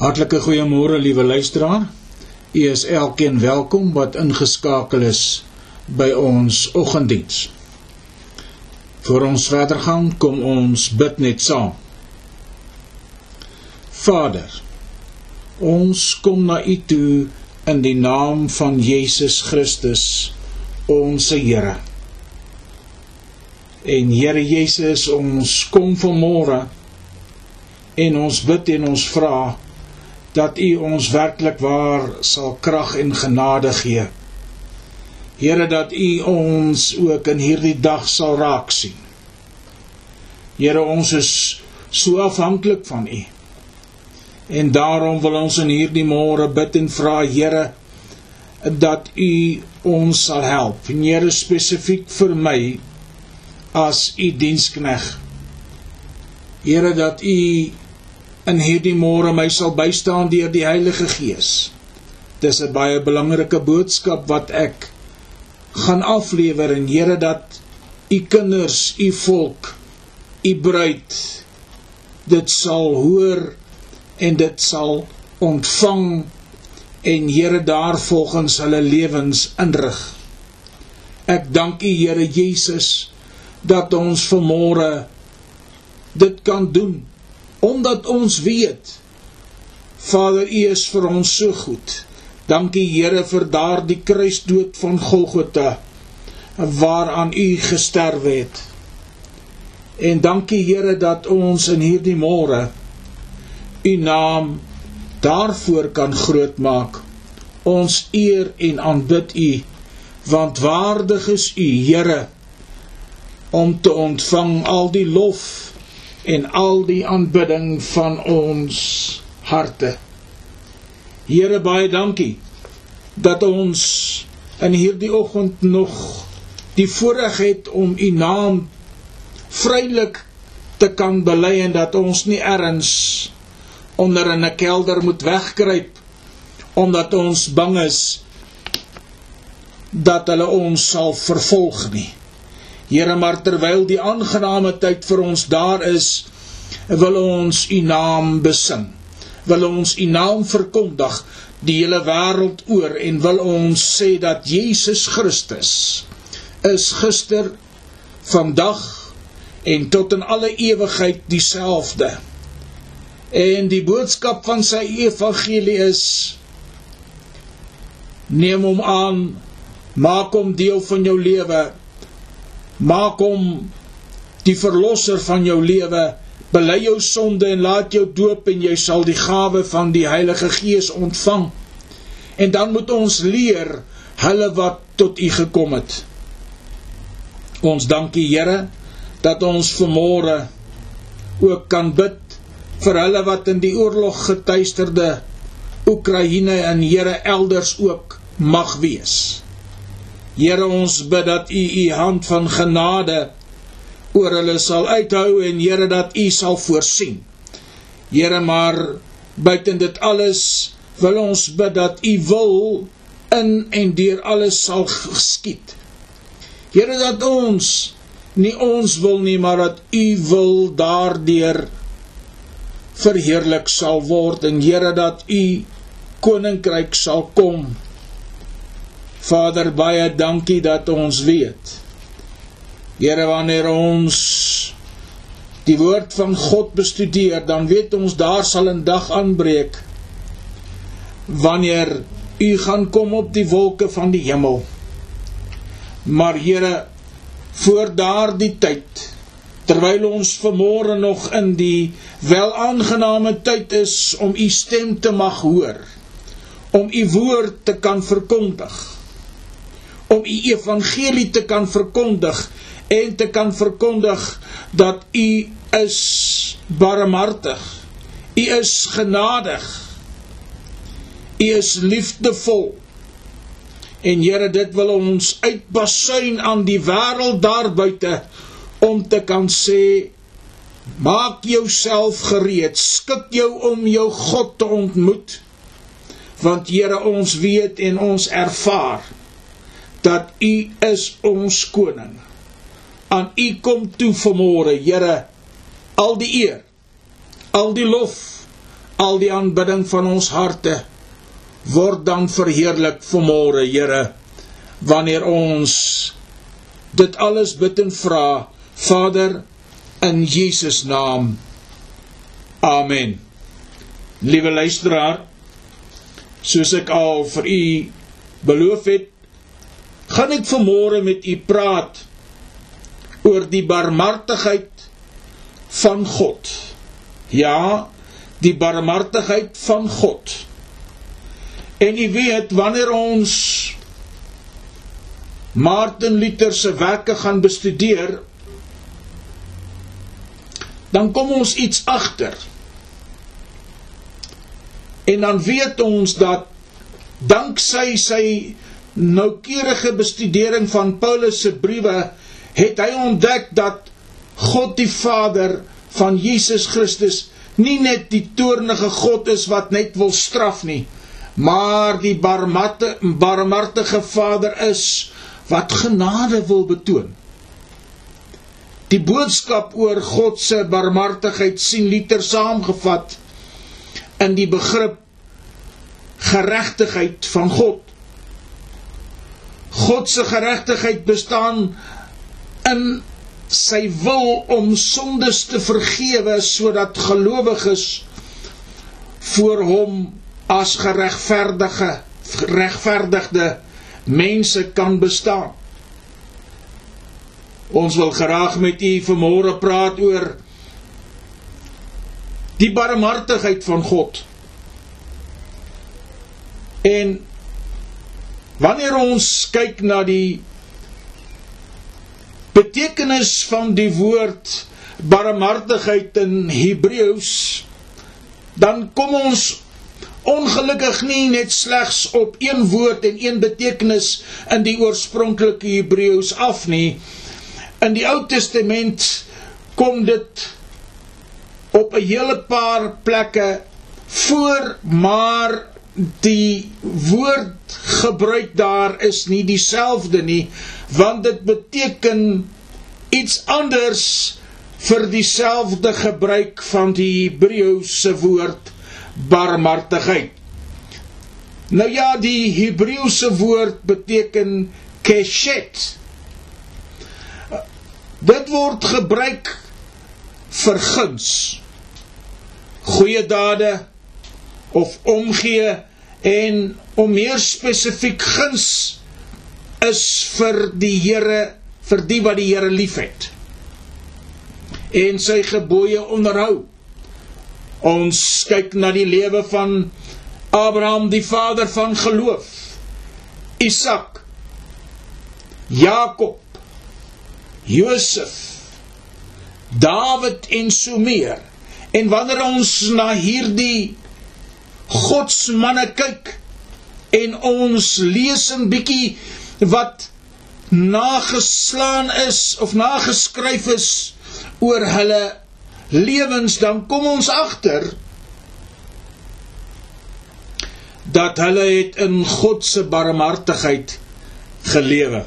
Hartlike goeiemôre liewe luisteraar. U is elkeen welkom wat ingeskakel is by ons oggenddiens. Voor ons verder gaan, kom ons bid net saam. Vader, ons kom na U toe in die naam van Jesus Christus, ons Here. En Here Jesus, ons kom vanmôre en ons bid en ons vra dat U ons werklik waar sal krag en genade gee. Here dat U ons ook in hierdie dag sal raak sien. Here ons is so afhanklik van U. En daarom wil ons in hierdie môre bid en vra Here dat U ons sal help. En Here spesifiek vir my as U dienskneg. Here dat U in hierdie môre my sal bystaan deur die Heilige Gees. Dis 'n baie belangrike boodskap wat ek gaan aflewer en Here dat u kinders, u volk, u bruid dit sal hoor en dit sal ontvang en Here daarvolgens hulle lewens inrig. Ek dank U Here Jesus dat ons vanmôre dit kan doen omdat ons weet Vader U is vir ons so goed. Dankie Here vir daardie kruisdood van Golgotha waaraan U gesterf het. En dankie Here dat ons in hierdie môre U naam daarvoor kan grootmaak. Ons eer en aanbid U want waardig is U Here om te ontvang al die lof en al die aanbidding van ons harte. Here baie dankie dat ons in hierdie oggend nog die voorreg het om u naam vrylik te kan bely en dat ons nie erns onder in 'n kelder moet wegkruip omdat ons bang is dat hulle ons sal vervolg nie. Here, maar terwyl die aangename tyd vir ons daar is, wil ons U naam besing. Wil ons U naam verkondig die hele wêreld oor en wil ons sê dat Jesus Christus is gister, vandag en tot in alle ewigheid dieselfde. En die boodskap van sy evangelie is neem hom aan, maak hom deel van jou lewe maak hom die verlosser van jou lewe bely jou sonde en laat jou doop en jy sal die gawe van die Heilige Gees ontvang. En dan moet ons leer hulle wat tot u gekom het. Ons dankie Here dat ons vanmôre ook kan bid vir hulle wat in die oorlog getuisterde Oekraïne en Here elders ook mag wees Here ons bid dat U U hand van genade oor hulle sal uithou en Here dat U sal voorsien. Here maar buiten dit alles wil ons bid dat U wil in en deur alles sal geskied. Here dat ons nie ons wil nie maar dat U wil daardeur verheerlik sal word en Here dat U koninkryk sal kom Vader, baie dankie dat ons weet. Here, wanneer ons die woord van God bestudeer, dan weet ons daar sal 'n dag aanbreek wanneer U gaan kom op die wolke van die hemel. Maar Here, voor daardie tyd, terwyl ons vermôre nog in die welaangename tyd is om U stem te mag hoor, om U woord te kan verkondig, om u evangelie te kan verkondig en te kan verkondig dat u is barmhartig. U is genadig. U is liefdevol. En Here, dit wil ons uitbasuin aan die wêreld daar buite om te kan sê maak jouself gereed, skik jou om jou God te ontmoet. Want Here, ons weet en ons ervaar dat U is ons koning. Aan U kom toe vanmôre, Here, al die eer, al die lof, al die aanbidding van ons harte word dan verheerlik vanmôre Here wanneer ons dit alles bid en vra Vader in Jesus naam Amen Liewe luisteraar soos ek al vir u beloof het gaan ek vanmôre met u praat oor die barmhartigheid van God. Ja, die barmhartigheid van God. En u weet wanneer ons Martin Luther se werke gaan bestudeer, dan kom ons iets agter. En dan weet ons dat danksy sy noukeurige bestudering van Paulus se briewe het hy ontdek dat God die Vader van Jesus Christus nie net die toornige God is wat net wil straf nie, maar die barmhartige barmhartige Vader is wat genade wil betoon. Die boodskap oor God se barmhartigheid sien Luther saamgevat in die begrip geregtigheid van God. God se geregtigheid bestaan in sy wil om sondes te vergewe sodat gelowiges voor hom as geregverdige regverdigde mense kan bestaan. Ons wil graag met u vanmôre praat oor die barmhartigheid van God. En wanneer ons kyk na die betekenis van die woord barmhartigheid in Hebreëus dan kom ons ongelukkig nie net slegs op een woord en een betekenis in die oorspronklike Hebreëus af nie. In die Ou Testament kom dit op 'n hele paar plekke voor maar die woord gebruik daar is nie dieselfde nie want dit beteken iets anders vir dieselfde gebruik van die Hebreëse woord barmhartigheid. Nou ja, die Hebreëse woord beteken keshet. Dit word gebruik vir guns. Goeie dade of omgee en om meer spesifiek guns is vir die Here vir die wat die Here liefhet en sy gebooie onderhou. Ons kyk na die lewe van Abraham, die vader van geloof. Isak, Jakob, Josef, Dawid en so meer. En wanneer ons na hierdie godsmanne kyk en ons lees 'n bietjie wat nageslaan is of nageskryf is oor hulle lewens dan kom ons agter dat hulle het in God se barmhartigheid gelewe.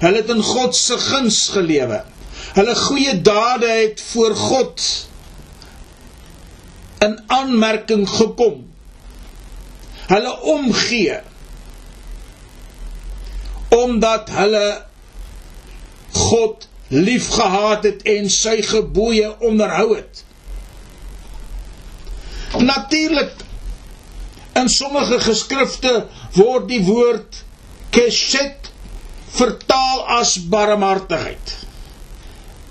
Hulle het in God se guns gelewe. Hulle goeie dade het voor God in aanmerking gekom. Hulle omgee omdat hulle God liefgehad het en sy gebooie onderhou het. Natuurlik in sommige geskrifte word die woord keshet vertaal as barmhartigheid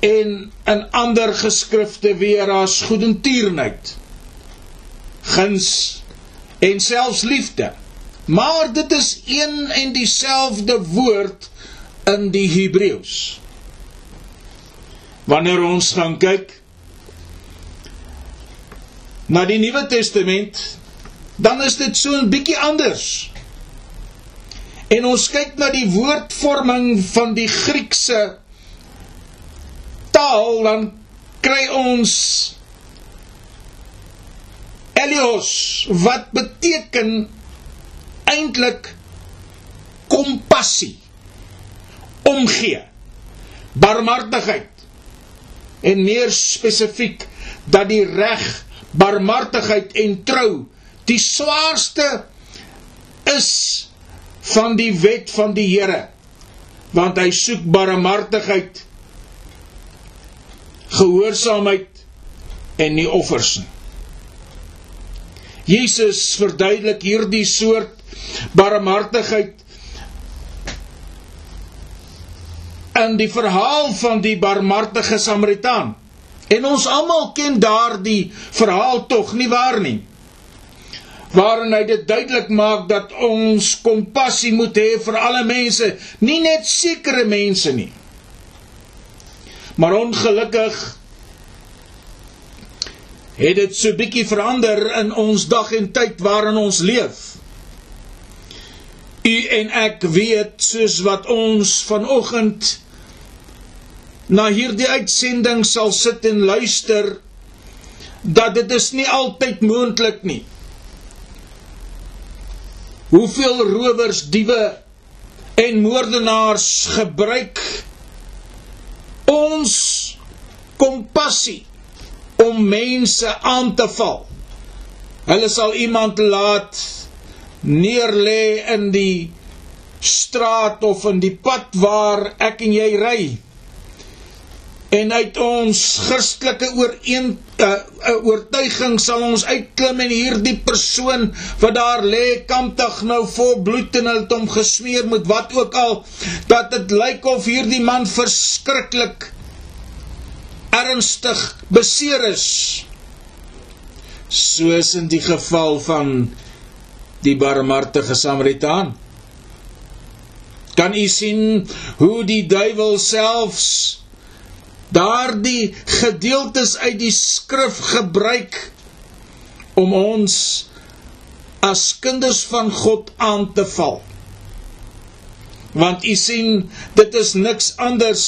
en in ander geskrifte weer as goedentierenheid guns en selfs liefde. Maar dit is een en dieselfde woord in die Hebreëus. Wanneer ons gaan kyk na die Nuwe Testament, dan is dit so 'n bietjie anders. En ons kyk na die woordvorming van die Griekse taal, dan kry ons Elios wat beteken eintlik kompassie omgee barmhartigheid en meer spesifiek dat die reg barmhartigheid en trou die swaarste is van die wet van die Here want hy soek barmhartigheid gehoorsaamheid en nie offers nie Jesus verduidelik hierdie soort barmhartigheid in die verhaal van die barmhartige Samaritaan. En ons almal ken daardie verhaal tog nie waar nie. Waarin hy dit duidelik maak dat ons kompassie moet hê vir alle mense, nie net sekere mense nie. Maar ongelukkig het dit so bietjie verander in ons dag en tyd waarin ons leef. U en ek weet soos wat ons vanoggend na hierdie uitsending sal sit en luister dat dit is nie altyd moontlik nie. Hoeveel rowers, diewe en moordenaars gebruik ons kompassie om mense aan te val. Hulle sal iemand laat neerlê in die straat of in die pad waar ek en jy ry. En uit ons Christelike ooreen uh, oortuiging sal ons uitklim en hierdie persoon wat daar lê kampdag nou vol bloed en hulle het hom gesmeer met wat ook al dat dit lyk of hierdie man verskriklik ernstig beseer is. Soos in die geval van die barmhartige Samaritaan. Kan u sien hoe die duiwel selfs daardie gedeeltes uit die skrif gebruik om ons as kinders van God aan te val? Want u sien dit is niks anders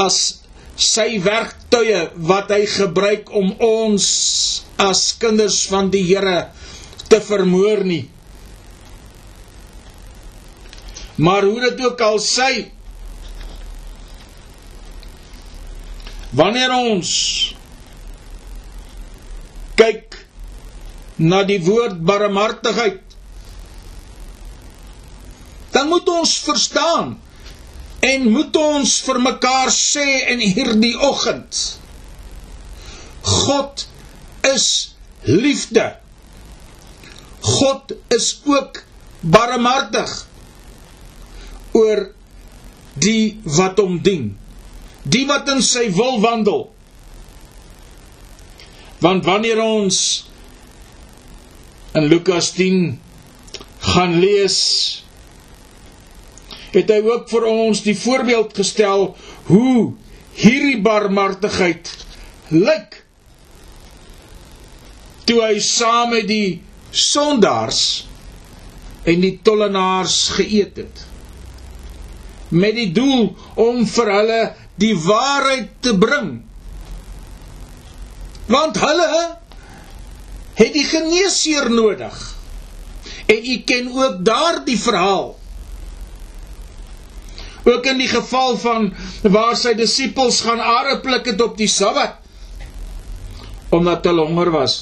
as sy werktuie wat hy gebruik om ons as kinders van die Here te vermoor nie. Maar hoe dit ook al sy wanneer ons kyk na die woord barmhartigheid dan moet ons verstaan En moet ons vir mekaar sê in hierdie oggend God is liefde. God is ook barmhartig oor die wat hom dien. Die wat in sy wil wandel. Want wanneer ons in Lukas 10 gaan lees het hy ook vir ons die voorbeeld gestel hoe hierdie barmhartigheid lyk. Toe hy saam met die sondaars en die tollenaars geëet het met die doel om vir hulle die waarheid te bring. Want hulle het die geneesheer nodig. En u ken ook daardie verhaal Ook in die geval van waar sy disippels gaan are pluk het op die Sabbat omdat hulle honger was.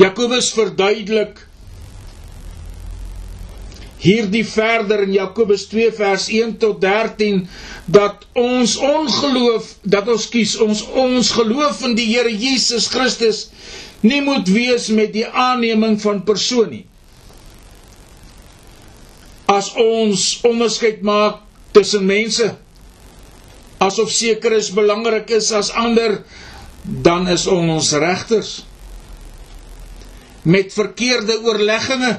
Jakobus verduidelik hierdie verder in Jakobus 2 vers 1 tot 13 dat ons ongeloof dat ons kies ons ons geloof in die Here Jesus Christus nie moet wees met die aanneming van persoon nie as ons onderskeid maak tussen mense asof seker is belangrik is as ander dan is ons regters. Met verkeerde oorlegginge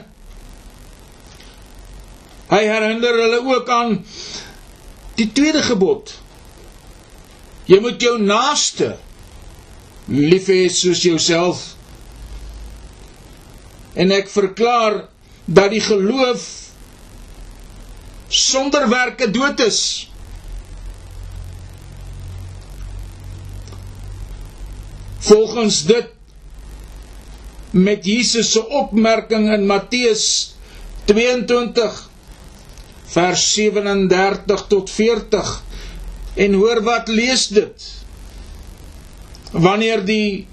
hy herinner hulle ook aan die tweede gebod. Jy moet jou naaste lief hê soos jouself. En ek verklaar dat die geloof sonder werke dood is. Volgens dit met Jesus se opmerking in Matteus 22 vers 37 tot 40 en hoor wat lees dit wanneer die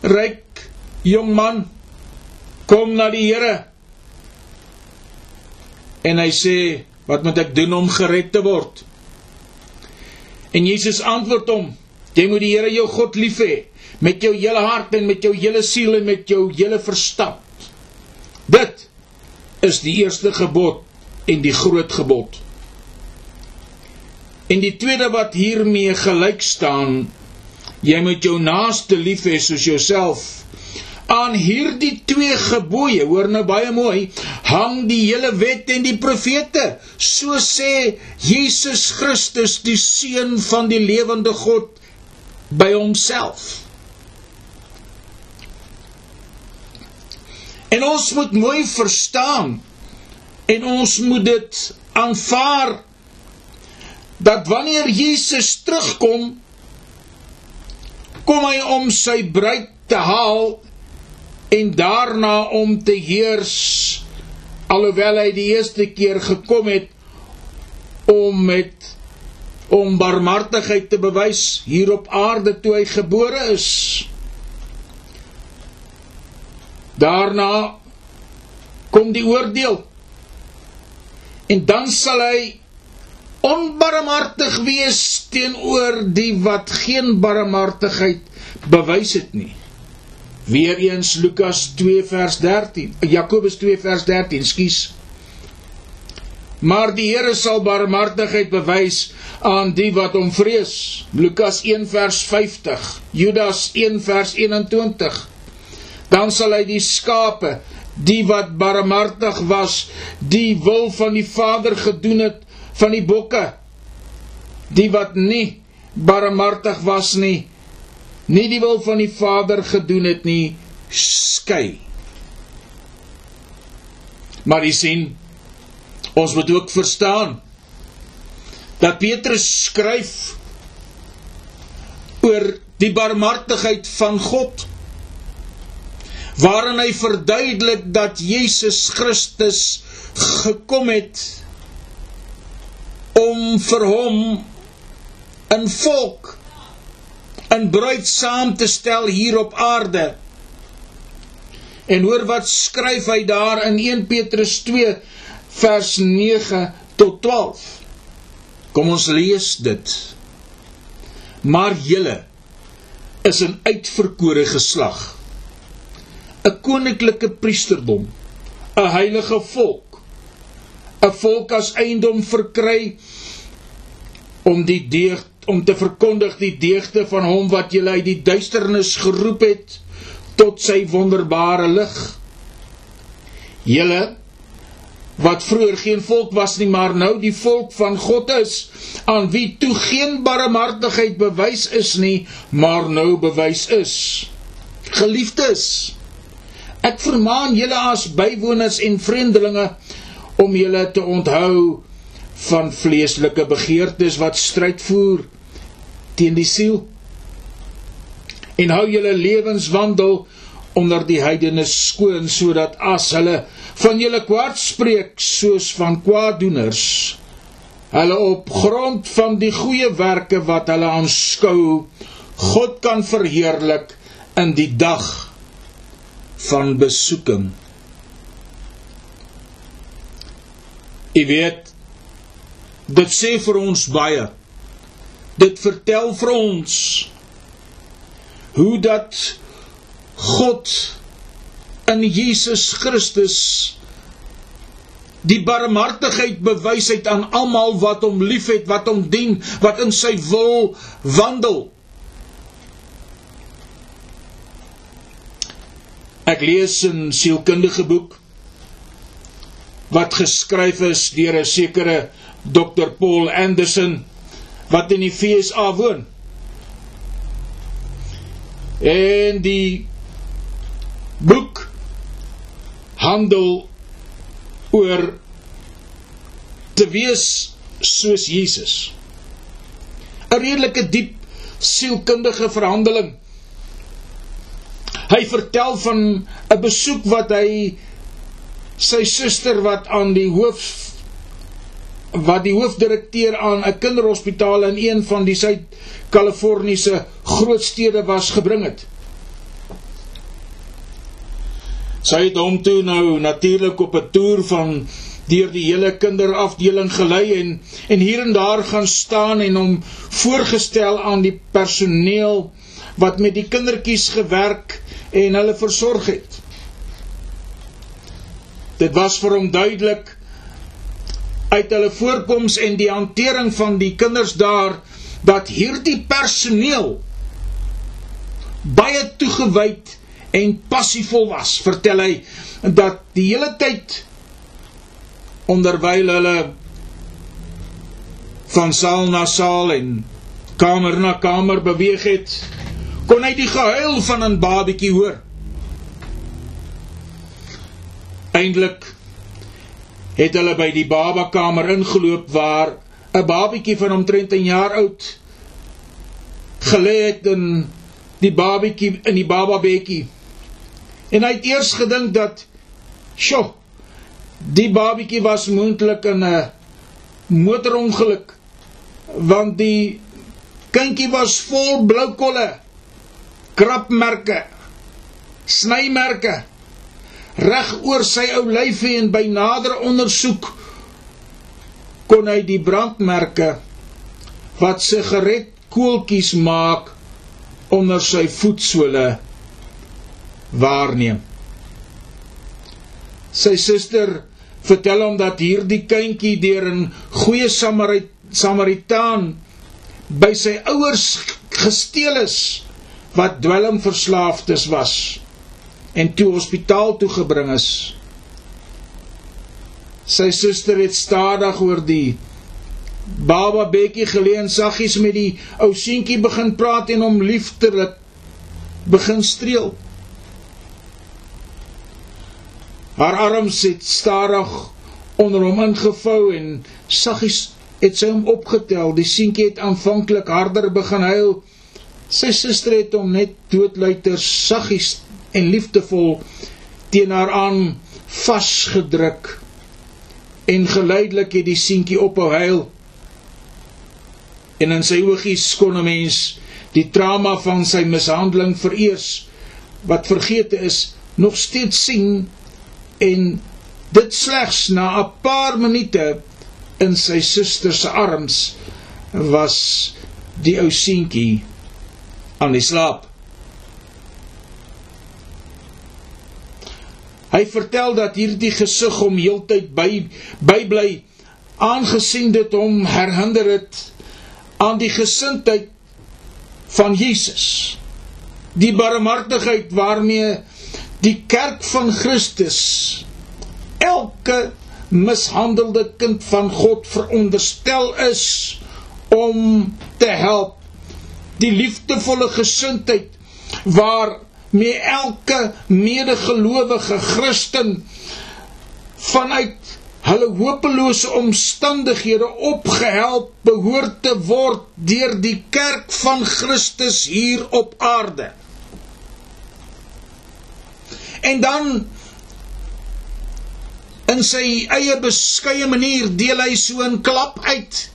ryk jong man kom na die Here. En hy sê, "Wat moet ek doen om gered te word?" En Jesus antwoord hom, "Jy moet die Here jou God lief hê met jou hele hart en met jou hele siel en met jou hele verstand. Dit is die eerste gebod en die groot gebod." En die tweede wat hiermee gelyk staan, jy moet jou naaste lief hê soos jouself. Aan hierdie twee gebooie, hoor nou baie mooi, hang die hele wet en die profete. So sê Jesus Christus, die seun van die lewende God by homself. En ons moet mooi verstaan en ons moet dit aanvaar dat wanneer Jesus terugkom kom hy om sy bruid te haal en daarna om te heers alhoewel hy die eerste keer gekom het om met om barmhartigheid te bewys hier op aarde toe hy gebore is daarna kom die oordeel en dan sal hy onbarmhartig wees teenoor die wat geen barmhartigheid bewys het nie. Weereens Lukas 2 vers 13, Jakobus 2 vers 13, skus. Maar die Here sal barmhartigheid bewys aan die wat hom vrees. Lukas 1 vers 50, Judas 1 vers 21. Dan sal hy die skape, die wat barmhartig was, die wil van die Vader gedoen het, van die bokke die wat nie barmhartig was nie nie die wil van die Vader gedoen het nie skei. Maar jy sien ons moet ook verstaan dat Petrus skryf oor die barmhartigheid van God waarin hy verduidelik dat Jesus Christus gekom het om vir hom 'n volk 'n bruid saam te stel hier op aarde. En hoor wat skryf hy daar in 1 Petrus 2 vers 9 tot 12. Kom ons lees dit. Maar julle is 'n uitverkore geslag, 'n koninklike priesterdom, 'n heilige volk 'n volk as eiendom verkry om die deeg om te verkondig die deegte van hom wat julle uit die duisternis geroep het tot sy wonderbare lig. Julle wat vroeër geen volk was nie, maar nou die volk van God is, aan wie toe geen barmhartigheid bewys is nie, maar nou bewys is. Geliefdes, ek vermaan julle as bywoners en vreemdelinge om julle te onthou van vleeslike begeertes wat stryd voer teen die siel. En hou julle lewenswandel onder die heidene skoon sodat as hulle van julle kwaad spreek soos van kwaaddoeners hulle op grond van die goeie werke wat hulle aanskou God kan verheerlik in die dag van besoeking. Jy weet dit sê vir ons baie. Dit vertel vir ons hoe dat God in Jesus Christus die barmhartigheid bewys het aan almal wat hom liefhet, wat hom dien, wat in sy wil wandel. Ek lees 'n sielkundige boek wat geskryf is deur 'n sekere Dr Paul Anderson wat in die FSA woon. En die boek handel oor te wees soos Jesus. 'n Redelike diep sielkundige verhandeling. Hy vertel van 'n besoek wat hy sy suster wat aan die hoof wat die hoofdirekteur aan 'n kinderhospitaal in een van die Suid-Kaliforniese grootstede was gebring het. Sy het hom toe nou natuurlik op 'n toer van deur die hele kinderafdeling gelei en en hier en daar gaan staan en hom voorgestel aan die personeel wat met die kindertjies gewerk en hulle versorg het. Dit was vir hom duidelik uit hulle voorkoms en die hantering van die kinders daar dat hierdie personeel baie toegewyd en passievol was vertel hy dat die hele tyd onderwyl hulle van saal na saal en kamer na kamer beweeg het kon hy die gehuil van 'n babatjie hoor. Eindelik het hulle by die babakamer ingeloop waar 'n babietjie van omtrent 'n jaar oud gelê het in die babietjie in die bababedjie. En hy het eers gedink dat sjo die babietjie was moontlik in 'n motorongeluk want die kindjie was vol blou kolle, krapmerke, snymerke reg oor sy ou lyfie en by nadere ondersoek kon hy die brandmerke wat sigaretkoeltjies maak onder sy voetsole waarneem. Sy suster vertel hom dat hierdie kindjie deur 'n goeie Samarit Samaritaan by sy ouers gesteel is wat dwelmverslaafdes was en toe hospitaal toe gebring is. Sy suster het stadig oor die baba bekkie geleen saggies met die ou seentjie begin praat en hom liefdelik begin streel. Haar arms het stadig onder hom ingevou en saggies het sy hom opgetel. Die seentjie het aanvanklik harder begin huil. Sy suster het hom net doodluiter saggies en liefdevol teen haar aan vasgedruk en geleidelik het die seentjie ophou huil en in sy oogies kon 'n mens die trauma van sy mishandeling vereers wat vergeete is nog steeds sien en dit slegs na 'n paar minute in sy suster se arms was die ou seentjie aan die slaap Hy vertel dat hierdie gesig hom heeltyd by bybly aangesien dit hom herinner het aan die gesindheid van Jesus. Die barmhartigheid waarmee die kerk van Christus elke mishandelde kind van God veronderstel is om te help. Die liefdevolle gesindheid waar met elke medegelowige Christen vanuit hulle hopelose omstandighede opgehelp behoort te word deur die kerk van Christus hier op aarde. En dan in sy eie beskeie manier deel hy so 'n klap uit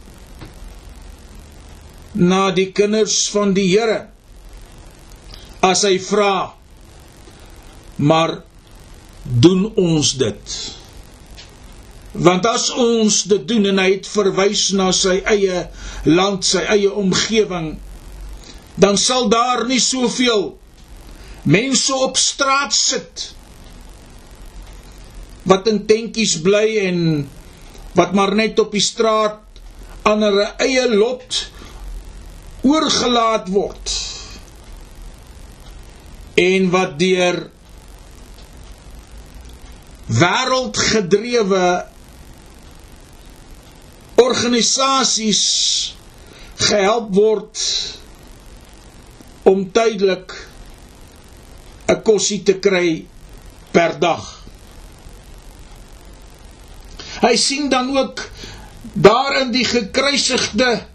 na die kinders van die Here as hy vra maar doen ons dit? Want as ons dit doen en hy het verwys na sy eie land sy eie omgewing dan sal daar nie soveel mense op straat sit wat in tentjies bly en wat maar net op die straat aan hulle eie lot oorgelaat word en wat deur wêreldgedrewe organisasies gehelp word om tydelik 'n kosie te kry per dag. Hy sien dan ook daarin die gekruisigde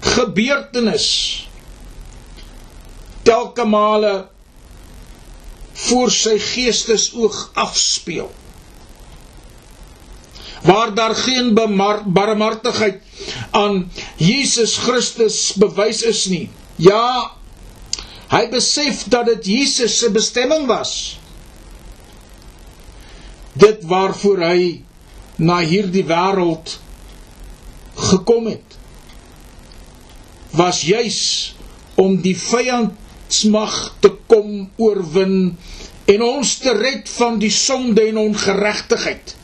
gebeurtenis telke male voor sy geestesoog afspeel. Waar daar geen barmhartigheid aan Jesus Christus bewys is nie. Ja hy besef dat dit Jesus se bestemming was. Dit waarvoor hy na hierdie wêreld gekom het was juis om die vyandsmag te kom oorwin en ons te red van die sonde en ongeregtigheid.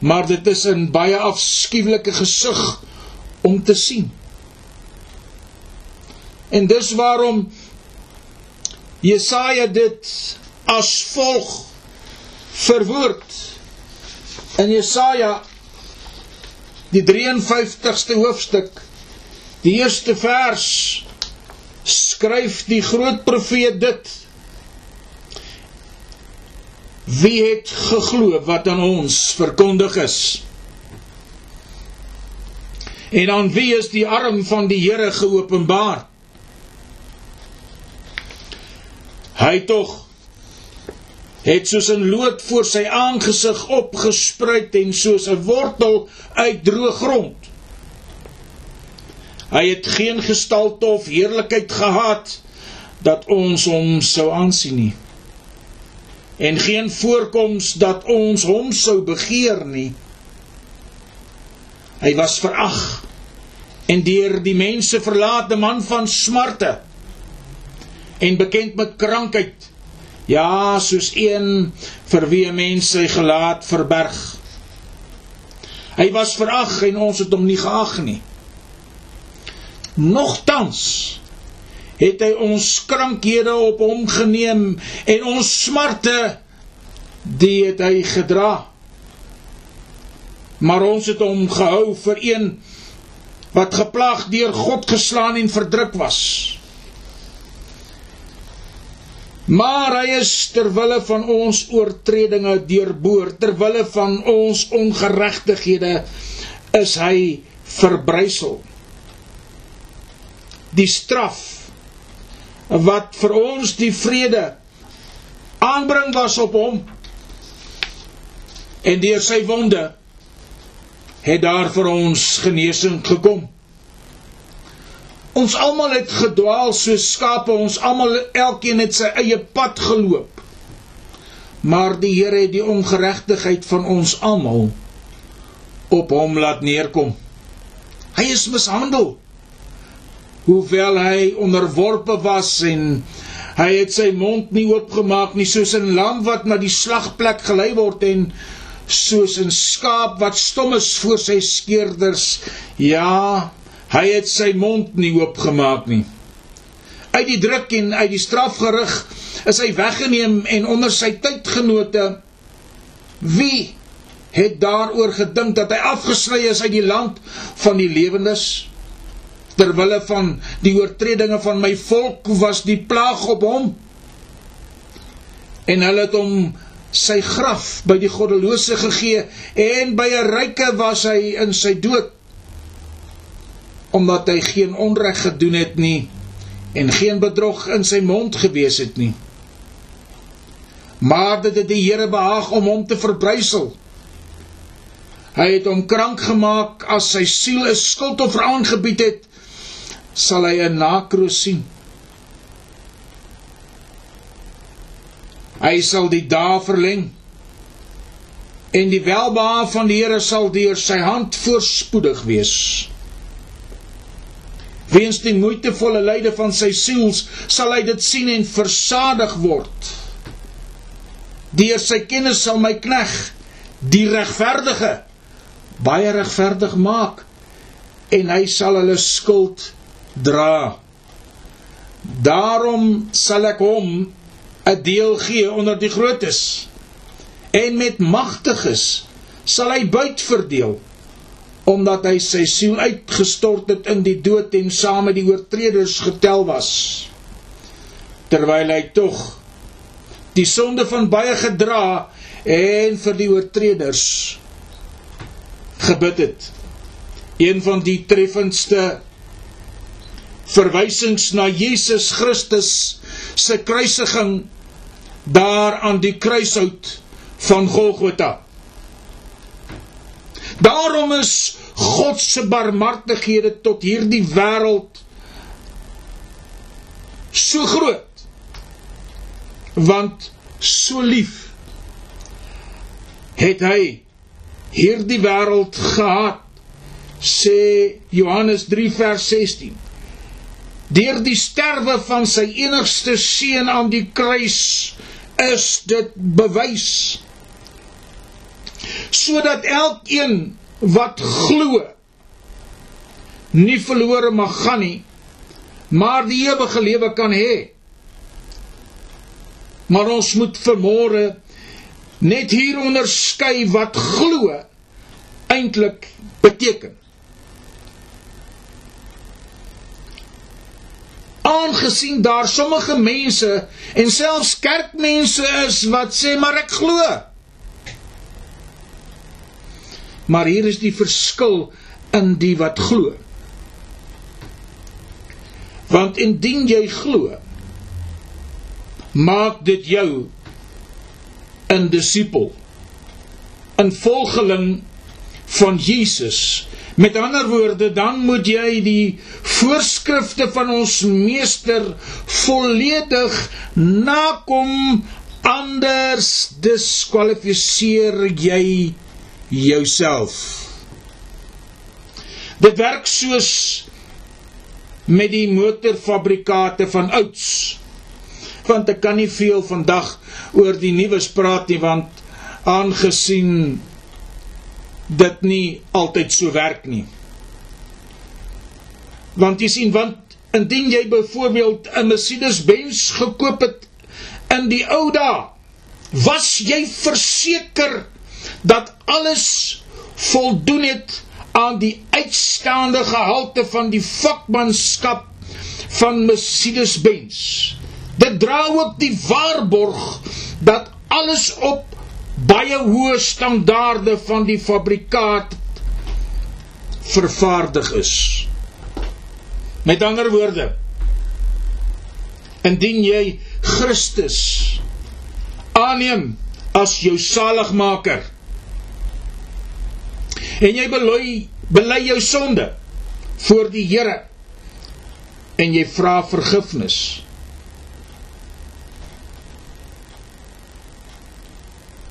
Maar dit is 'n baie afskuwelike gesig om te sien. En dis waarom Jesaja dit as volg verwoord. In Jesaja die 53ste hoofstuk, die eerste vers skryf die groot profeet dit Wie het geglo wat aan ons verkondig is? En aan wie is die arm van die Here geopenbaar? Hy tog het soos 'n loot voor sy aangesig opgespruit en soos 'n wortel uit droë grond. Hy het geen gestalte of heerlikheid gehad dat ons hom sou aansien nie. En geen voorkoms dat ons hom sou begeer nie. Hy was verag en deur die mense verlate man van smarte en bekend met krankheid. Ja, soos een vir wie mense sy gelaat verberg. Hy was verag en ons het hom nie geag nie. Nogtans het hy ons krankhede op hom geneem en ons smarte die het hy gedra. Maar ons het hom gehou vir een wat geplaag deur God geslaan en verdruk was. Maar hy is ter wille van ons oortredinge deurboor, ter wille van ons ongeregtighede is hy verbrysel. Die straf wat vir ons die vrede aanbring was op hom en deur sy wonde het daar vir ons genesing gekom. Ons almal het gedwaal soos skape, ons almal elkeen het sy eie pad geloop. Maar die Here het die ongeregtigheid van ons almal op hom laat neerkom. Hy is mishandel. Hoewel hy onderworpe was en hy het sy mond nie oopgemaak nie soos 'n lam wat na die slagplek gelei word en soos 'n skaap wat stom is voor sy skeerders. Ja, Hy het sy mond nie oopgemaak nie. Uit die druk en uit die strafgerig is hy weggeneem en onder sy tydgenote wie het daaroor gedink dat hy afgesny is uit die land van die lewendes ter wille van die oortredinge van my volk was die plaag op hom en hulle het hom sy graf by die goddelose gegee en by 'n ryke was hy in sy dood omdat hy geen onreg gedoen het nie en geen bedrog in sy mond gewees het nie. Maar dit het die Here behaag om hom te verbrysel. Hy het hom krank gemaak as sy siel 'n skuldoffer aangebied het, sal hy 'n nakroos sien. Hy sal die dae verleng en die welbehae van die Here sal deur sy hand voorspoedig wees. Weens die moeitevolle lyde van sy siels sal hy dit sien en versadig word. Deur sy kennis sal my knegg die regverdige baie regverdig maak en hy sal hulle skuld dra. Daarom sal ek hom 'n deel gee onder die grootes. En met magtiges sal hy buit verdeel omdat hy sy siel uitgestort het in die dood en saam met die oortreders getel was. Terwyl hy tog die sonde van baie gedra en vir die oortreders gebid het. Een van die treffendste verwysings na Jesus Christus se kruisiging daar aan die kruishout van Golgotha Daarom is God se barmhartighede tot hierdie wêreld so groot. Want so lief het hy hierdie wêreld gehaat sê Johannes 3 vers 16 deur die sterwe van sy enigste seun aan die kruis is dit bewys. Sodat elkeen wat glo nie verlore mag gaan nie maar die ewige lewe kan hê. Maar ons moet vermôre net hier onderskei wat glo eintlik beteken aangesien daar sommige mense en selfs kerkmense is wat sê maar ek glo. Maar hier is die verskil in die wat glo. Want indien jy glo, maak dit jou 'n disipel, 'n volgeling van Jesus Met ander woorde, dan moet jy die voorskrifte van ons meester volledig nakom anders diskwalifiseer jy jouself. Dit werk soos met die motorfabrikate van ouds. Want ek kan nie veel vandag oor die nuus praat nie want aangesien dit nie altyd so werk nie. Want jy sien want indien jy byvoorbeeld 'n Mercedes-Benz gekoop het in die ou dae, was jy verseker dat alles voldoen het aan die uitstaande gehalte van die vakmanskap van Mercedes-Benz. Dit dra ook die waarborg dat alles op baie hoë standaarde van die fabrikaat vervaardig is. Met ander woorde, indien jy Christus aanneem as jou saligmaker en jy bely bely jou sonde voor die Here en jy vra vergifnis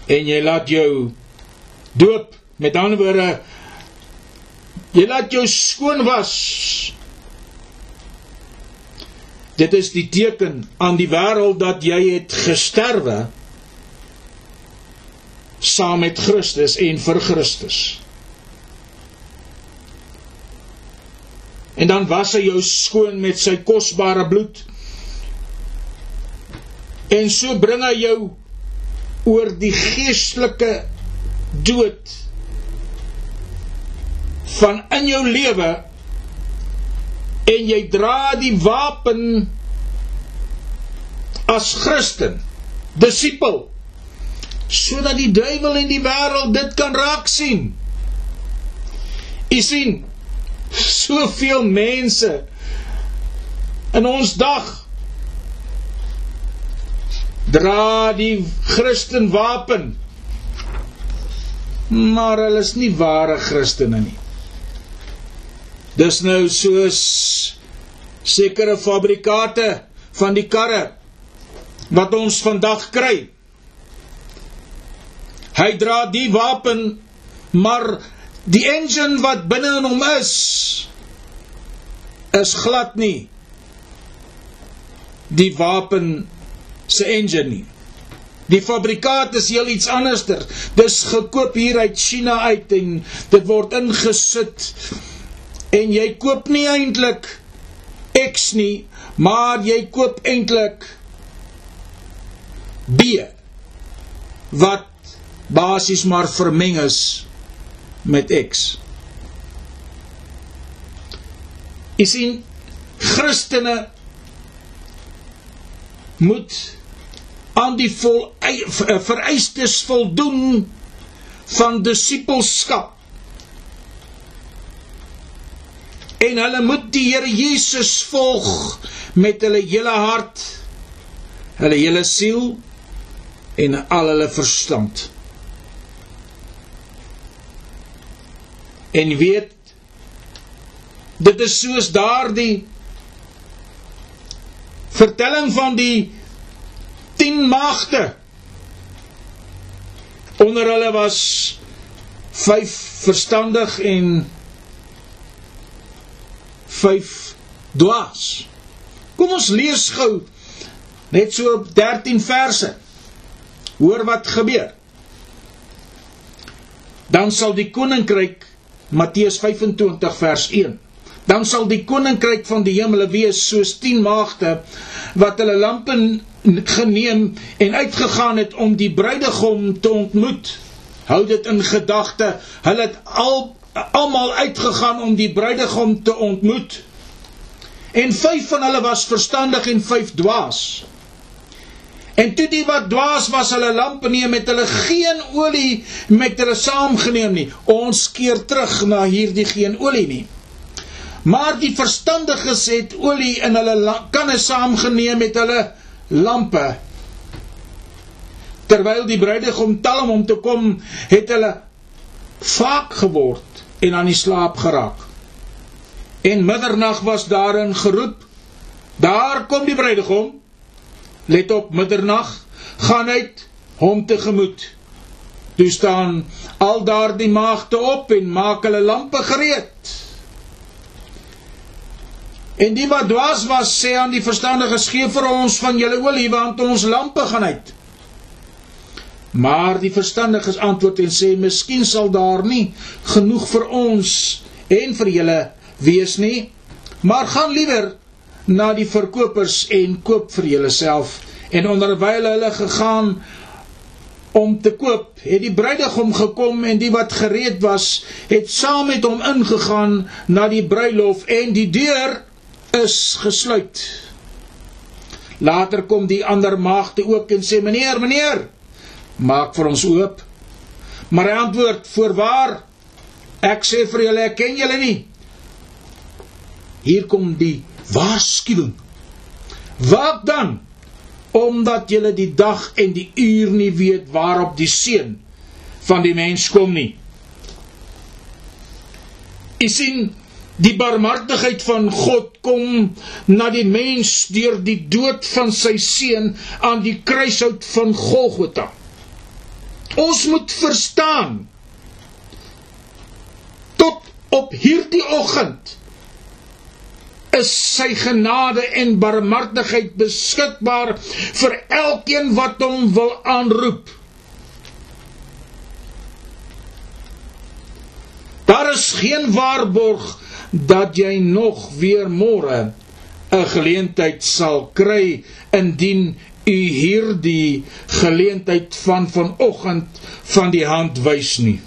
en jy laat jou doop. Met ander woorde jy laat jou skoon was. Dit is die teken aan die wêreld dat jy het gesterwe saam met Christus en vir Christus. En dan was hy jou skoon met sy kosbare bloed. En so bring hy jou oor die geestelike dood van in jou lewe en jy dra die wapen as Christen, disipel, sodat die duiwel en die wêreld dit kan raak sien. U sien, soveel mense in ons dag dra die Christen wapen. Maar hulle is nie ware Christene nie. Dis nou soos sekere fabrikate van die karre wat ons vandag kry. Hy dra die wapen, maar die engine wat binne in hom is is glad nie die wapen se engine nie. Die fabrikaat is heel iets anderster. Dis gekoop hier uit China uit en dit word ingesit en jy koop nie eintlik X nie, maar jy koop eintlik B wat basies maar vermeng is met X. Is in Christene moet aan die vol, eh, vereistes voldoen van disipelskap. En hulle moet die Here Jesus volg met hulle hele hart, hulle hele siel en al hulle verstand. En weet dit is soos daardie vertelling van die 10 maagde Onder hulle was 5 verstandig en 5 dwaas. Kom ons lees gou net so 13 verse. Hoor wat gebeur. Dan sal die koninkryk Matteus 25 vers 1 dan sal die koninkryk van die hemele wees soos 10 maagde wat hulle lampe geneem en uitgegaan het om die bruidegom te ontmoet. Hou dit in gedagte, hulle het al almal uitgegaan om die bruidegom te ontmoet. En 5 van hulle was verstandig en 5 dwaas. En toe die wat dwaas was hulle lampe neem met hulle geen olie met hulle saamgeneem nie. Ons keer terug na hierdie geen olie nie. Maar die verstandiges het olie in hulle kanne saamgeneem met hulle lampe. Terwyl die bruidegom talm om te kom, het hulle vaak geword en aan die slaap geraak. En middernag was daarin geroep: Daar kom die bruidegom. Let op, middernag gaan uit hom tegemoet. Toe staan al daardie maagde op en maak hulle lampe gereed. En die wat dwaas was, sê aan die verstandiges: "Gee vir ons van julle olie, want ons lampe gaan uit." Maar die verstandiges antwoord en sê: "Miskien sal daar nie genoeg vir ons en vir julle wees nie, maar gaan liewer na die verkopers en koop vir julleself." En onderwyl hulle gegaan om te koop, het die bruidegom gekom en die wat gereed was, het saam met hom ingegaan na die bruilof en die deur is gesluit. Later kom die ander maagde ook en sê: "Meneer, meneer, maak vir ons oop." Maar hy antwoord: "Voorwaar, ek sê vir julle, ek ken julle nie." Hier kom die waarskuwing. Waak dan, omdat julle die dag en die uur nie weet waarop die seun van die mens kom nie. Jy sien Die barmhartigheid van God kom na die mens deur die dood van sy seun aan die kruishout van Golgotha. Ons moet verstaan tot op hierdie oggend is sy genade en barmhartigheid beskikbaar vir elkeen wat hom wil aanroep. Daar is geen waarborg dat jy nog weer môre 'n geleentheid sal kry indien u hierdie geleentheid van vanoggend van die hand wys nie.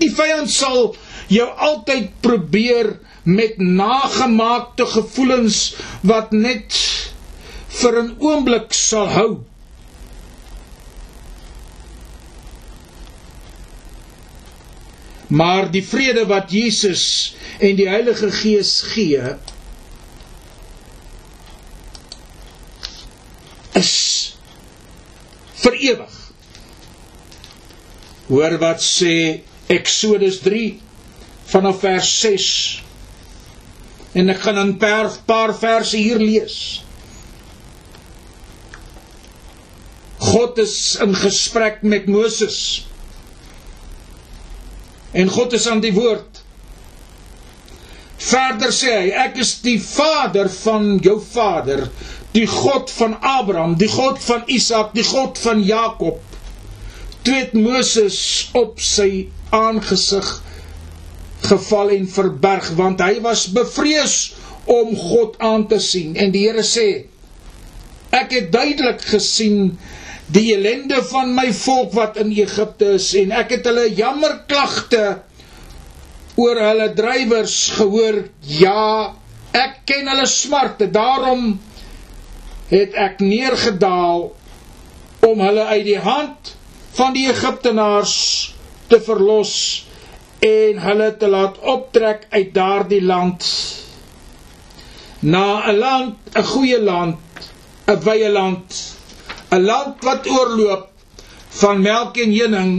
Die vyand sal jou altyd probeer met nagemaakte gevoelens wat net vir 'n oomblik sal hou Maar die vrede wat Jesus en die Heilige Gees gee is vir ewig. Hoor wat sê Eksodus 3 vanaf vers 6. En ek gaan 'n paar paar verse hier lees. God is in gesprek met Moses en God is aan die woord. Verder sê hy, ek is die vader van jou vader, die God van Abraham, die God van Isak, die God van Jakob. Toe het Moses op sy aangesig geval en verberg want hy was bevrees om God aan te sien en die Here sê ek het duidelik gesien die ellende van my volk wat in Egipte is en ek het hulle jammerklagte oor hulle drywers gehoor ja ek ken hulle smarte daarom het ek neergedaal om hulle uit die hand van die Egiptenaars te verlos en hulle te laat optrek uit daardie land. Na 'n land 'n goeie land 'n wye land 'n land wat oorloop van melk en honing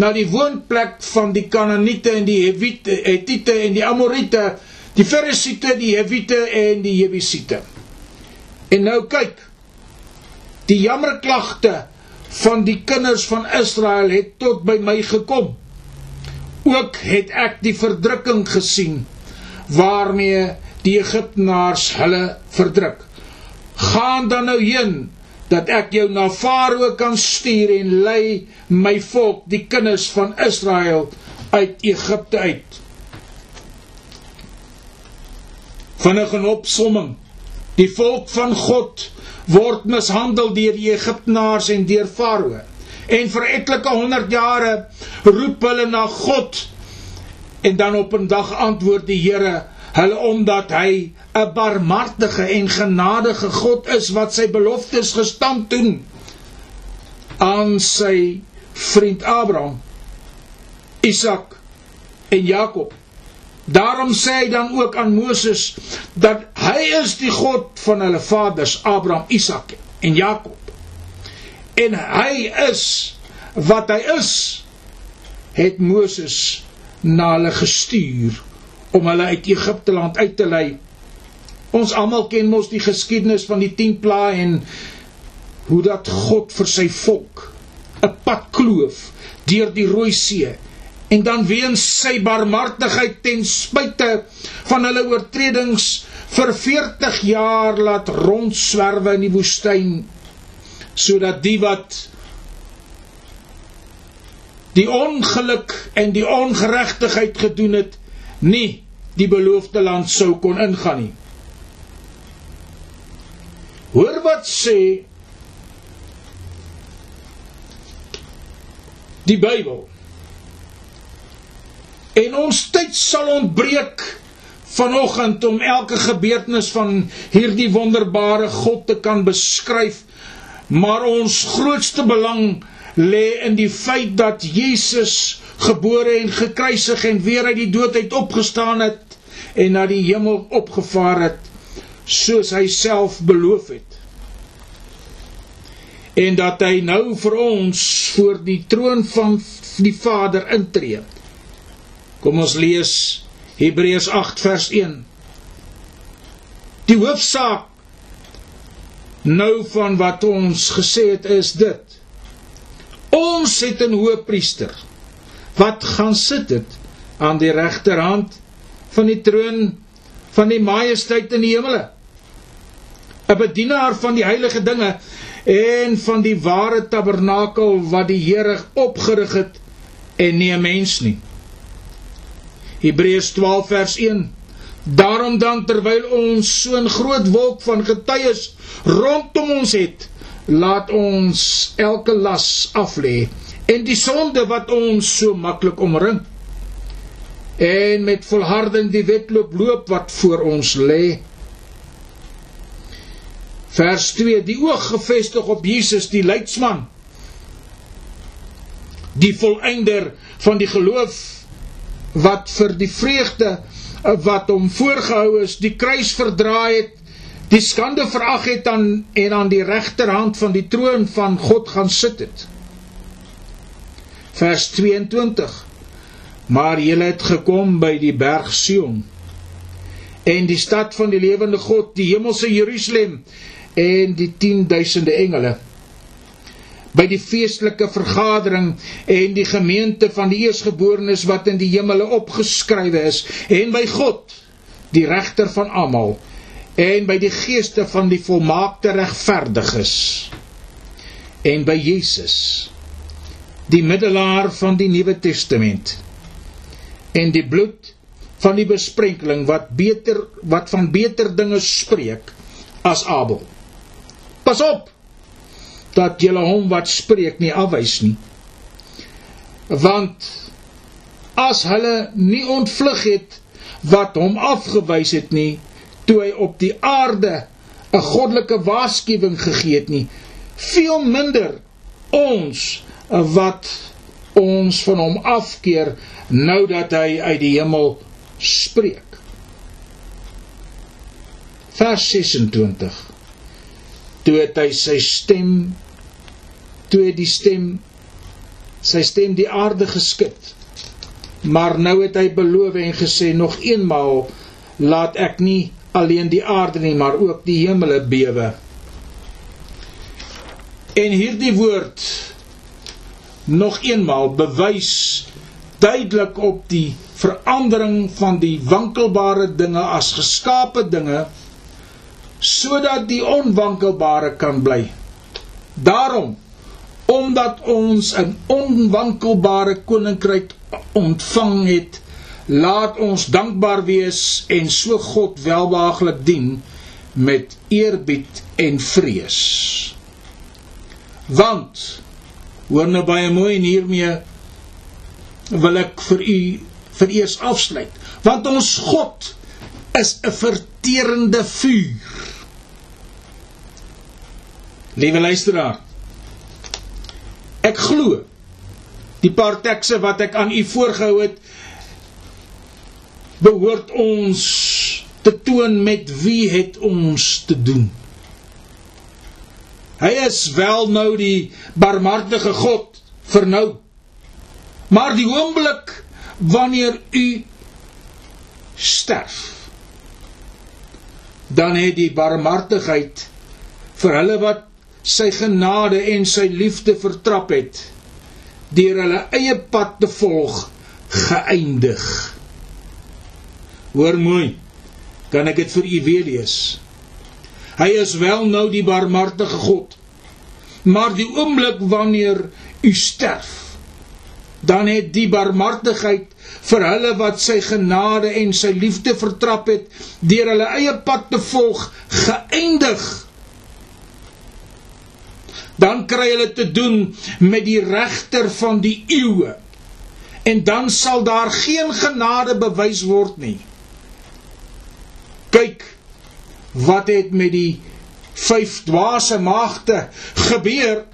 na die woonplek van die Kanaaniete en die Hewite, Hetite en die Amorite, die Ferisiete, die Hewite en die Jebusiete. En nou kyk, die jammerklagte van die kinders van Israel het tot by my gekom. Ook het ek die verdrukking gesien waarmee die Egiptenaars hulle verdruk. Gaan dan nou heen dat ek jou na Farao kan stuur en lei my volk, die kinders van Israel uit Egipte uit. Vinnige opsomming. Die volk van God word mishandel deur die Egiptenaars en deur Farao. En vir etlike 100 jare roep hulle na God. En dan op 'n dag antwoord die Here hulle omdat hy 'n barmhartige en genadige God is wat sy beloftes gestand doen aan sy vriend Abraham, Isak en Jakob. Daarom sê hy dan ook aan Moses dat hy is die God van hulle vaders Abraham, Isak en Jakob. En hy is wat hy is het Moses na hulle gestuur om hulle uit Egipte land uit te lei. Ons almal ken mos die geskiedenis van die 10 plaae en hoe dat God vir sy volk 'n pad kloof deur die Rooi See en dan weens sy barmhartigheid ten spyte van hulle oortredings vir 40 jaar laat rondswerwe in die woestyn sodat die wat die ongeluk en die ongeregtigheid gedoen het nie die beloofde land sou kon ingaan nie hoor wat sê die Bybel En ons tyd sal ontbreek vanoggend om elke gebeurtenis van hierdie wonderbare God te kan beskryf. Maar ons grootste belang lê in die feit dat Jesus gebore en gekruisig en weer uit die dood uit opgestaan het en na die hemel opgevaar het soos hy self beloof het. En dat hy nou vir ons voor die troon van die Vader intree. Kom ons lees Hebreërs 8 vers 1. Die hoofsaak nou van wat ons gesê het is dit. Ons het 'n hoëpriester wat gaan sit het aan die regterhand van die troon van die majesteit in die hemele. 'n Bedienaar van die heilige dinge en van die ware tabernakel wat die Here opgerig het en nie 'n mens nie. Hebreërs 12 vers 1. Daarom dan terwyl ons so 'n groot wolk van getuies rondom ons het, laat ons elke las aflê en die sonde wat ons so maklik omring. En met volharding die wedloop loop wat voor ons lê. Vers 2: Die oog gefestig op Jesus die leidsman die volëinder van die geloof wat vir die vreugde eh, wat hom voorgehou is, die kruis verdraai het, die skande verag het aan en aan die regterhand van die troon van God gaan sit het. Vers 22. Maar julle het gekom by die berg Sion. En die stad van die lewende God, die hemelse Jerusalem en die 10000de engele. By die feestelike vergadering en die gemeente van die eersgeborenes wat in die hemele opgeskrywe is en by God die regter van almal en by die geeste van die volmaakte regverdiges en by Jesus die middelaar van die nuwe testament en die bloed van die besprenkeling wat beter wat van beter dinge spreek as Abel pas op dat julle hom wat spreek nie afwys nie. Want as hulle nie ontvlug het wat hom afgewys het nie, toe hy op die aarde 'n goddelike waarskuwing gegee het nie, veel minder ons wat ons van hom afkeer nou dat hy uit die hemel spreek. Vers 26 toe het hy sy stem toe die stem sy stem die aarde geskit. Maar nou het hy beloof en gesê nog eenmaal laat ek nie alleen die aarde nie, maar ook die hemele bewe. En hierdie woord nog eenmaal bewys duidelik op die verandering van die wankelbare dinge as geskape dinge sodat die onwankelbare kan bly. Daarom omdat ons 'n onwankelbare koninkryk ontvang het, laat ons dankbaar wees en so God welbehaaglik dien met eerbied en vrees. Want hoor nou baie mooi en hiermee wil ek vir u vereers afsluit. Want ons God is 'n verterende vuur. Liewe luisteraar, ek glo die paar tekste wat ek aan u voorgehou het behoort ons te toon met wie het ons te doen. Hy is wel nou die barmhartige God vir nou. Maar die oomblik wanneer u sterf, dan het die barmhartigheid vir hulle wat sy genade en sy liefde vertrap het, deur hulle eie pad te volg, geëindig. Hoor mooi. Kan ek dit vir u weer lees? Hy is wel nou die barmhartige God. Maar die oomblik wanneer u sterf, dan het die barmhartigheid vir hulle wat sy genade en sy liefde vertrap het, deur hulle eie pad te volg, geëindig. Dan kry hulle te doen met die regter van die eeue. En dan sal daar geen genade bewys word nie kyk wat het met die vyf dwaase maagde gebeur?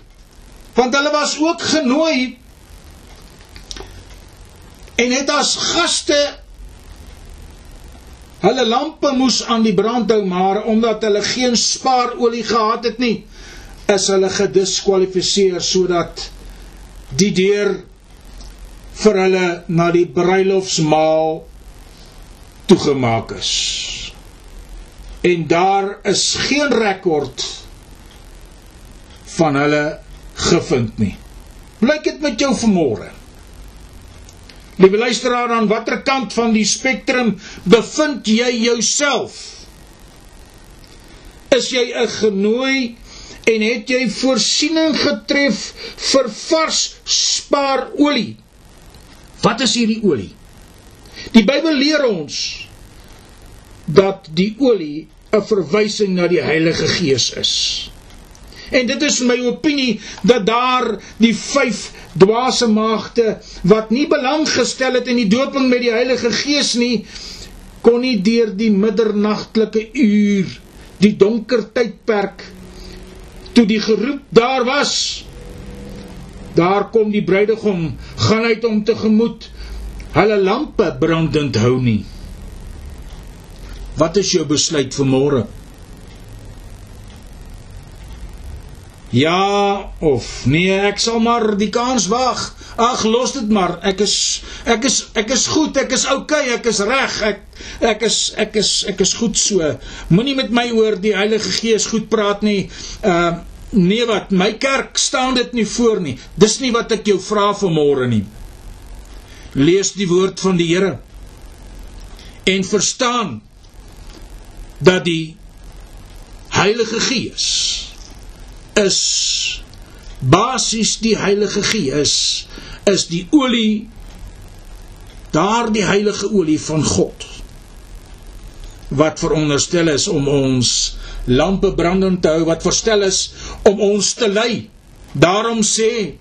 Want hulle was ook genooi en het as gaste hulle lampe moes aan die brand hou maar omdat hulle geen spaarolie gehad het nie is hulle gediskwalifiseer sodat die deur vir hulle na die bruilofsmaal toegemaak is en daar is geen rekord van hulle gevind nie. Blyk dit met jou vanmôre. Liewe luisteraar, aan watter kant van die spektrum bevind jy jouself? Is jy 'n genooi en het jy voorsiening getref vir vars spaarolie? Wat is hierdie olie? Die Bybel leer ons dat die olie 'n verwysing na die Heilige Gees is. En dit is my opinie dat daar die vyf dwaase maagde wat nie belang gestel het in die doping met die Heilige Gees nie, kon nie deur die middernagtelike uur, die donker tydperk toe die geroep daar was. Daar kom die bruidegom, gaan uit om tegemoet hulle lampe brandend hou nie. Wat is jou besluit vir môre? Ja of nee, ek sal maar die kans wag. Ag, los dit maar. Ek is ek is ek is goed, ek is okay, ek is reg. Ek ek is ek is ek is goed so. Moenie met my oor die Heilige Gees goed praat nie. Uh nee wat, my kerk staan dit nie voor nie. Dis nie wat ek jou vra vir môre nie. Lees die woord van die Here en verstaan dat die Heilige Gees is basies die Heilige Gees is die olie daardie heilige olie van God wat veronderstel is om ons lampe brandend te hou wat verstel is om ons te lei. Daarom sê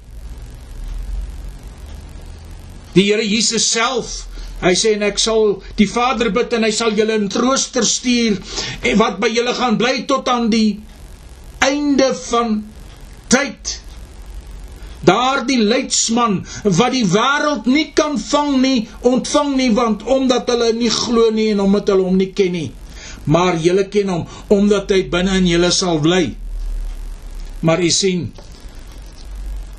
die Here Jesus self Hy sê en ek sal die Vader bid en hy sal julle 'n trooster stuur en wat by julle gaan bly tot aan die einde van tyd. Daardie leidsman wat die wêreld nie kan vang nie, ontvang nie want omdat hulle nie glo nie en omdat hulle hom nie ken nie. Maar julle ken hom omdat hy binne in julle sal bly. Maar u sien,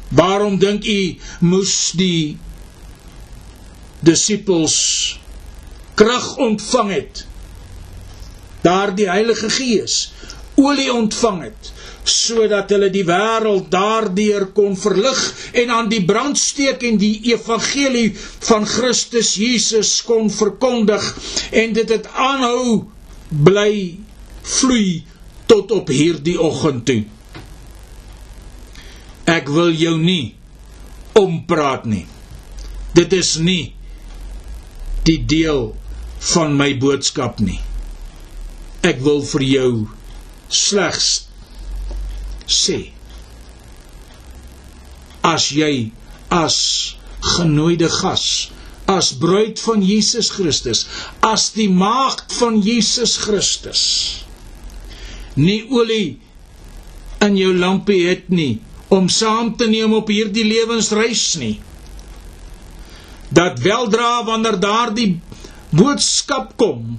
waarom dink u moes die disippels krag ontvang het daardie Heilige Gees olie ontvang het sodat hulle die wêreld daardeur kon verlig en aan die brand steek en die evangelie van Christus Jesus kon verkondig en dit het aanhou bly vloei tot op hierdie oggend toe. Ek wil jou nie ompraat nie. Dit is nie die deel van my boodskap nie. Ek wil vir jou slegs sê as jy as genooide gas as bruid van Jesus Christus as die maagd van Jesus Christus nie olie in jou lampie het nie om saam te neem op hierdie lewensreis nie dat weldra wanneer daardie boodskap kom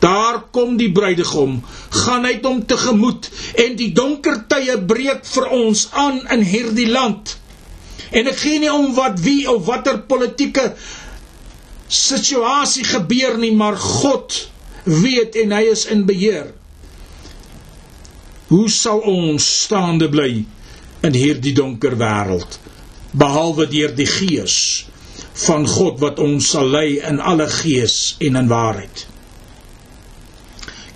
Daar kom die bruidegom, gaan hy hom tegemoet en die donker tye breek vir ons aan in hierdie land. En ek gee nie om wat wie of watter politieke situasie gebeur nie, maar God weet en hy is in beheer. Hoe sal ons staande bly in hierdie donker wêreld behalwe deur die gees van God wat ons sal lei in alle gees en in waarheid?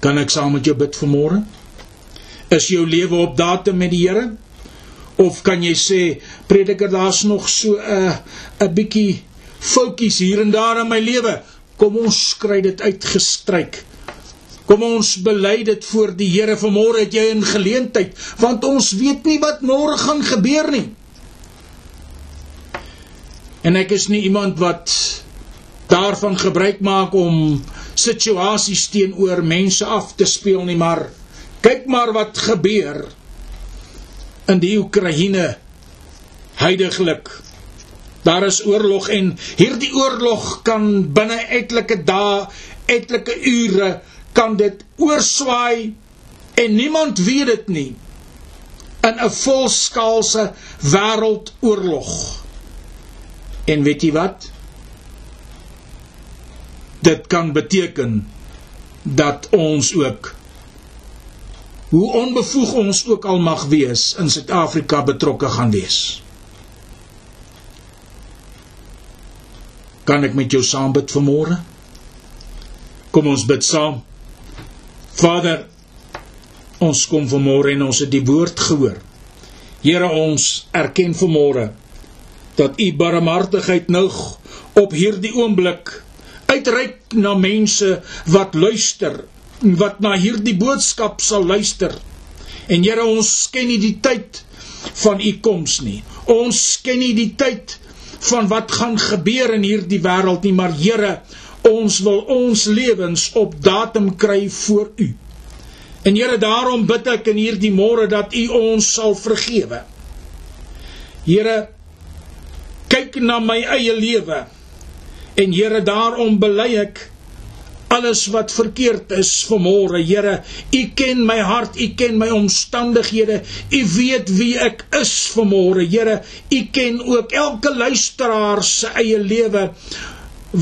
Kan ek saam met jou bid vanmôre? Is jou lewe op datum met die Here? Of kan jy sê prediker daar's nog so 'n 'n bietjie foutjies hier en daar in my lewe? Kom ons kry dit uitgestryk. Kom ons bely dit voor die Here vanmôre het jy 'n geleentheid want ons weet nie wat môre gaan gebeur nie. En ek is nie iemand wat daarvan gebruik maak om situasies teenoor mense af te speel nie, maar kyk maar wat gebeur in die Oekraïne huidigelik. Daar is oorlog en hierdie oorlog kan binne etlike dae, etlike ure kan dit oorswaai en niemand weet dit nie in 'n volskaalse wêreldoorlog. En weet jy wat? dit kan beteken dat ons ook hoe onbevoeg ons ook al mag wees in Suid-Afrika betrokke gaan wees. Kan ek met jou saam bid vanmôre? Kom ons bid saam. Vader, ons kom vanmôre en ons het die woord gehoor. Here ons erken vanmôre dat u barmhartigheid nou op hierdie oomblik uitreik na mense wat luister wat na hierdie boodskap sal luister. En Here ons ken nie die tyd van u koms nie. Ons ken nie die tyd van wat gaan gebeur in hierdie wêreld nie maar Here ons wil ons lewens op datum kry voor u. En Here daarom bid ek in hierdie môre dat u ons sal vergewe. Here kyk na my eie lewe En Here, daarom bely ek alles wat verkeerd is vanmôre. Here, U ken my hart, U ken my omstandighede. U weet wie ek is vanmôre. Here, U ken ook elke luisteraar se eie lewe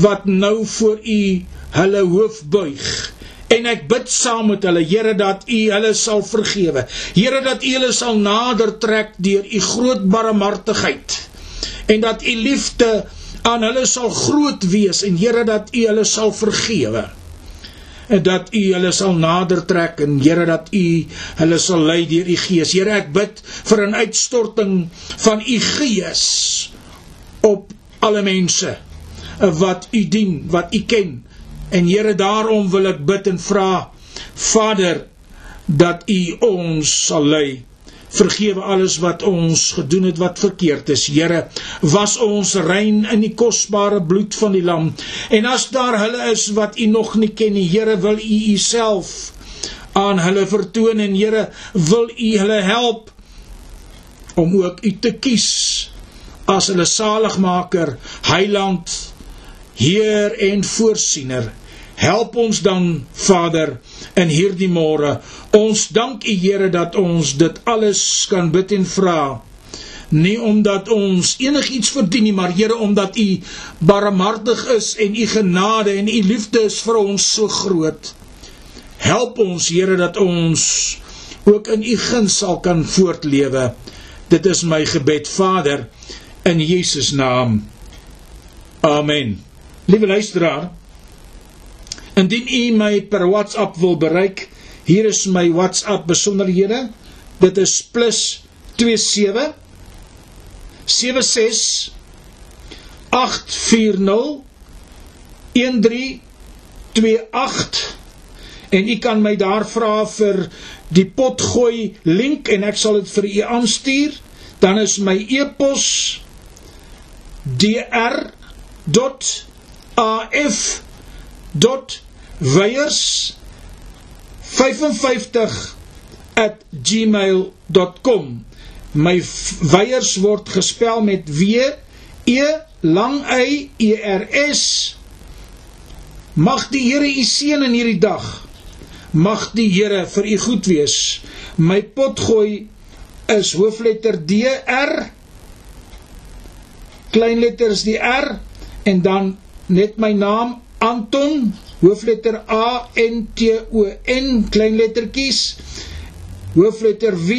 wat nou voor U hulle hoof buig. En ek bid saam met hulle, Here, dat U hulle sal vergewe. Here, dat U hulle sal nader trek deur U groot barmhartigheid. En dat U liefde aan hulle sal groot wees en Here dat U hulle sal vergewe en dat U hulle sal nader trek en Here dat U hulle sal lei deur U Gees. Here ek bid vir 'n uitstorting van U Gees op alle mense wat U dien, wat U ken. En Here daarom wil ek bid en vra Vader dat U ons sal lei vergewe alles wat ons gedoen het wat verkeerd is. Here, was ons rein in die kosbare bloed van die lam. En as daar hulle is wat U nog nie ken nie, Here, wil U Uself aan hulle vertoon en Here, wil U hulle help om ook U te kies as hulle saligmaker, heiland, Heer en voorsiener. Help ons dan, Vader, in hierdie môre. Ons dank U, Here, dat ons dit alles kan bid en vra. Nie omdat ons enigiets verdien nie, maar Here, omdat U barmhartig is en U genade en U liefde is vir ons so groot. Help ons, Here, dat ons ook in u guns sal kan voortlewe. Dit is my gebed, Vader, in Jesus naam. Amen. Liewe luisteraar, indien u my per WhatsApp wil bereik, hier is my WhatsApp besonderhede. Dit is +27 76 840 1328 en u kan my daar vra vir die potgooi link en ek sal dit vir u aanstuur dan is my e-pos dr.af.weiers 55@gmail.com my weiers word gespel met w e lang y e r s. Mag die Here u seën in hierdie dag. Mag die Here vir u goed wees. My potgooi is hoofletter D R. Kleinletters die R. En dan net my naam Anton hoofletter A N T O N kleinlettertjies hoofletter W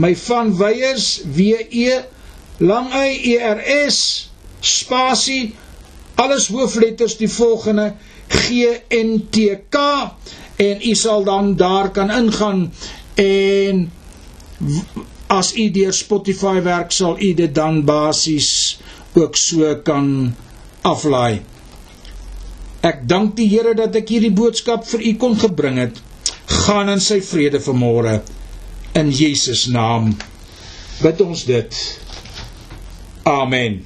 my van Weyers W E lang Y E R S spasie alles hoofletters die volgende G N T K en u sal dan daar kan ingaan en as u deur Spotify werk sal u dit dan basies ook so kan aflaai. Ek dank die Here dat ek hierdie boodskap vir u kon gebring het. Gaan in sy vrede vanmôre in Jesus naam. Bid ons dit. Amen.